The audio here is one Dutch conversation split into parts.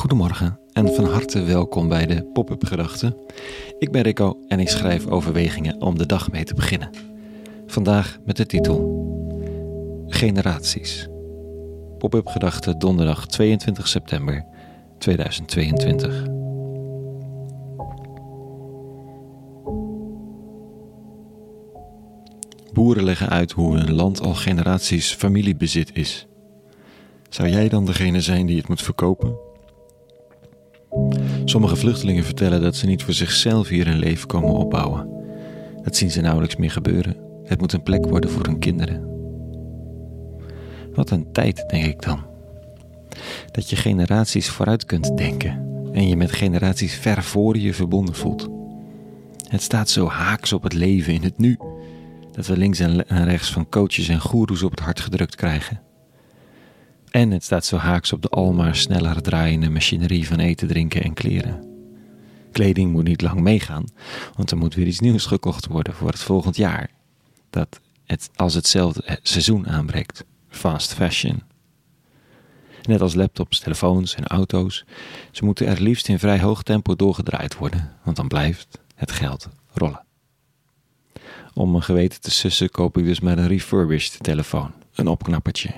Goedemorgen en van harte welkom bij de Pop-up Gedachten. Ik ben Rico en ik schrijf overwegingen om de dag mee te beginnen. Vandaag met de titel Generaties. Pop-up Gedachten donderdag 22 september 2022. Boeren leggen uit hoe hun land al generaties familiebezit is. Zou jij dan degene zijn die het moet verkopen? Sommige vluchtelingen vertellen dat ze niet voor zichzelf hier een leven komen opbouwen. Dat zien ze nauwelijks meer gebeuren. Het moet een plek worden voor hun kinderen. Wat een tijd, denk ik dan. Dat je generaties vooruit kunt denken en je met generaties ver voor je verbonden voelt. Het staat zo haaks op het leven in het nu, dat we links en rechts van coaches en goeroes op het hart gedrukt krijgen. En het staat zo haaks op de almaar sneller draaiende machinerie van eten, drinken en kleren. Kleding moet niet lang meegaan, want er moet weer iets nieuws gekocht worden voor het volgend jaar. Dat het als hetzelfde seizoen aanbreekt. Fast fashion. Net als laptops, telefoons en auto's, ze moeten er liefst in vrij hoog tempo doorgedraaid worden, want dan blijft het geld rollen. Om mijn geweten te sussen koop ik dus maar een refurbished telefoon, een opknappertje,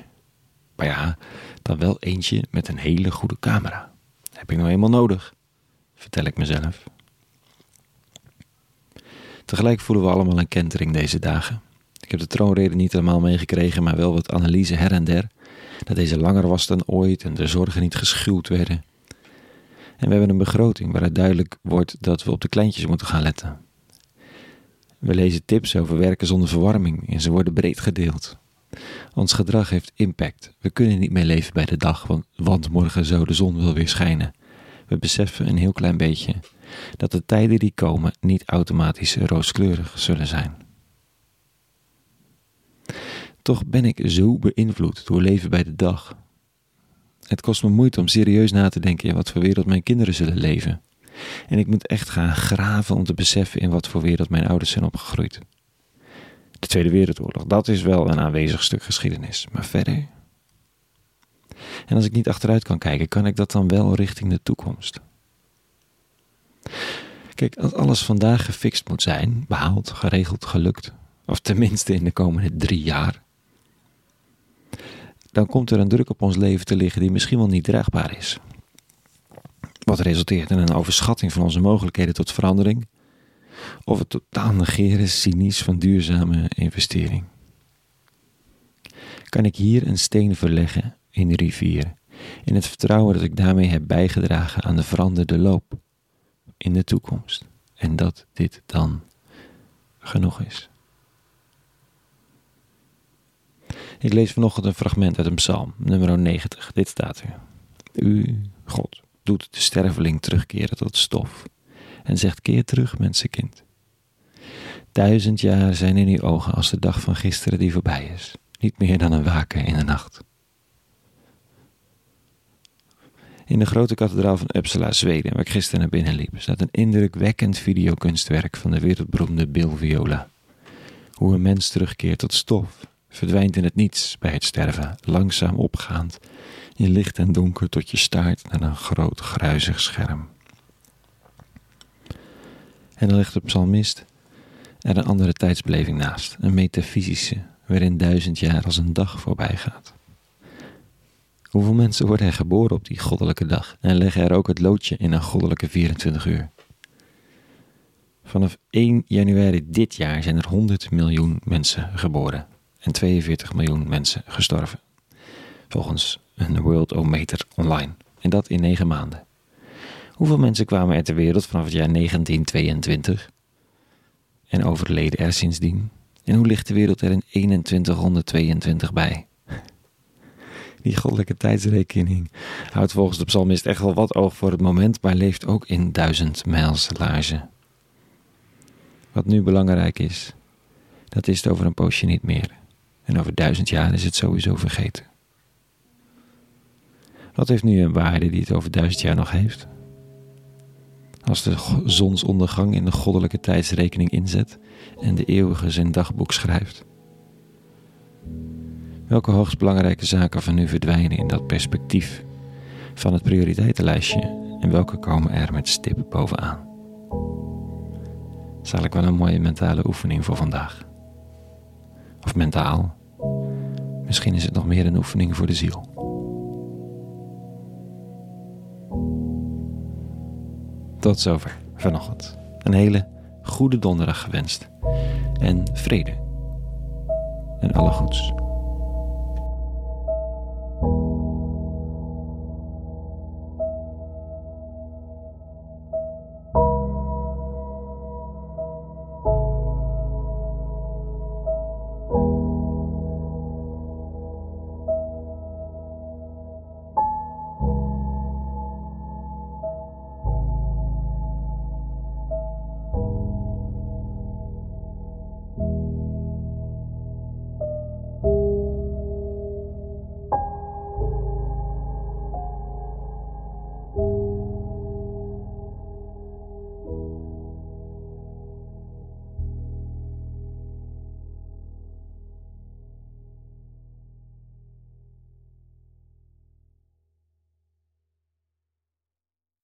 maar ja, dan wel eentje met een hele goede camera. heb ik nou eenmaal nodig, vertel ik mezelf. Tegelijk voelen we allemaal een kentering deze dagen. Ik heb de troonrede niet helemaal meegekregen, maar wel wat analyse her en der. Dat deze langer was dan ooit en de zorgen niet geschuwd werden. En we hebben een begroting waaruit duidelijk wordt dat we op de kleintjes moeten gaan letten. We lezen tips over werken zonder verwarming en ze worden breed gedeeld. Ons gedrag heeft impact. We kunnen niet meer leven bij de dag, want, morgen zou de zon wel weer schijnen. We beseffen een heel klein beetje dat de tijden die komen niet automatisch rooskleurig zullen zijn. Toch ben ik zo beïnvloed door leven bij de dag. Het kost me moeite om serieus na te denken in wat voor wereld mijn kinderen zullen leven. En ik moet echt gaan graven om te beseffen in wat voor wereld mijn ouders zijn opgegroeid. De Tweede Wereldoorlog, dat is wel een aanwezig stuk geschiedenis. Maar verder. En als ik niet achteruit kan kijken, kan ik dat dan wel richting de toekomst? Kijk, als alles vandaag gefixt moet zijn, behaald, geregeld, gelukt, of tenminste in de komende drie jaar, dan komt er een druk op ons leven te liggen die misschien wel niet draagbaar is. Wat resulteert in een overschatting van onze mogelijkheden tot verandering of het totaal negeren cynisch van duurzame investering. Kan ik hier een steen verleggen in de rivier, in het vertrouwen dat ik daarmee heb bijgedragen aan de veranderde loop in de toekomst en dat dit dan genoeg is. Ik lees vanochtend een fragment uit een psalm, nummer 90. Dit staat er. U, God, doet de sterveling terugkeren tot stof en zegt keer terug, mensenkind. Duizend jaar zijn in uw ogen als de dag van gisteren die voorbij is, niet meer dan een waken in de nacht. In de grote kathedraal van Uppsala, Zweden, waar ik gisteren naar binnen liep, staat een indrukwekkend videokunstwerk van de wereldberoemde Bill Viola. Hoe een mens terugkeert tot stof, verdwijnt in het niets bij het sterven, langzaam opgaand, in licht en donker tot je staart naar een groot gruizig scherm. En dan ligt de psalmist er een andere tijdsbeleving naast, een metafysische, waarin duizend jaar als een dag voorbij gaat. Hoeveel mensen worden er geboren op die goddelijke dag en leggen er ook het loodje in een goddelijke 24 uur? Vanaf 1 januari dit jaar zijn er 100 miljoen mensen geboren en 42 miljoen mensen gestorven. Volgens een Worldometer online. En dat in 9 maanden. Hoeveel mensen kwamen er ter wereld vanaf het jaar 1922 en overleden er sindsdien? En hoe ligt de wereld er in 2122 bij? Die goddelijke tijdsrekening houdt volgens de psalmist echt wel wat oog voor het moment, maar leeft ook in duizend mijls. Wat nu belangrijk is, dat is het over een poosje niet meer. En over duizend jaar is het sowieso vergeten. Wat heeft nu een waarde die het over duizend jaar nog heeft? Als de zonsondergang in de goddelijke tijdsrekening inzet en de eeuwige zijn dagboek schrijft. Welke hoogst belangrijke zaken van nu verdwijnen in dat perspectief? van het prioriteitenlijstje en welke komen er met stip bovenaan. Zal ik wel een mooie mentale oefening voor vandaag. Of mentaal. Misschien is het nog meer een oefening voor de ziel. Tot zover vanochtend. Een hele goede donderdag gewenst. En vrede. En alle goeds.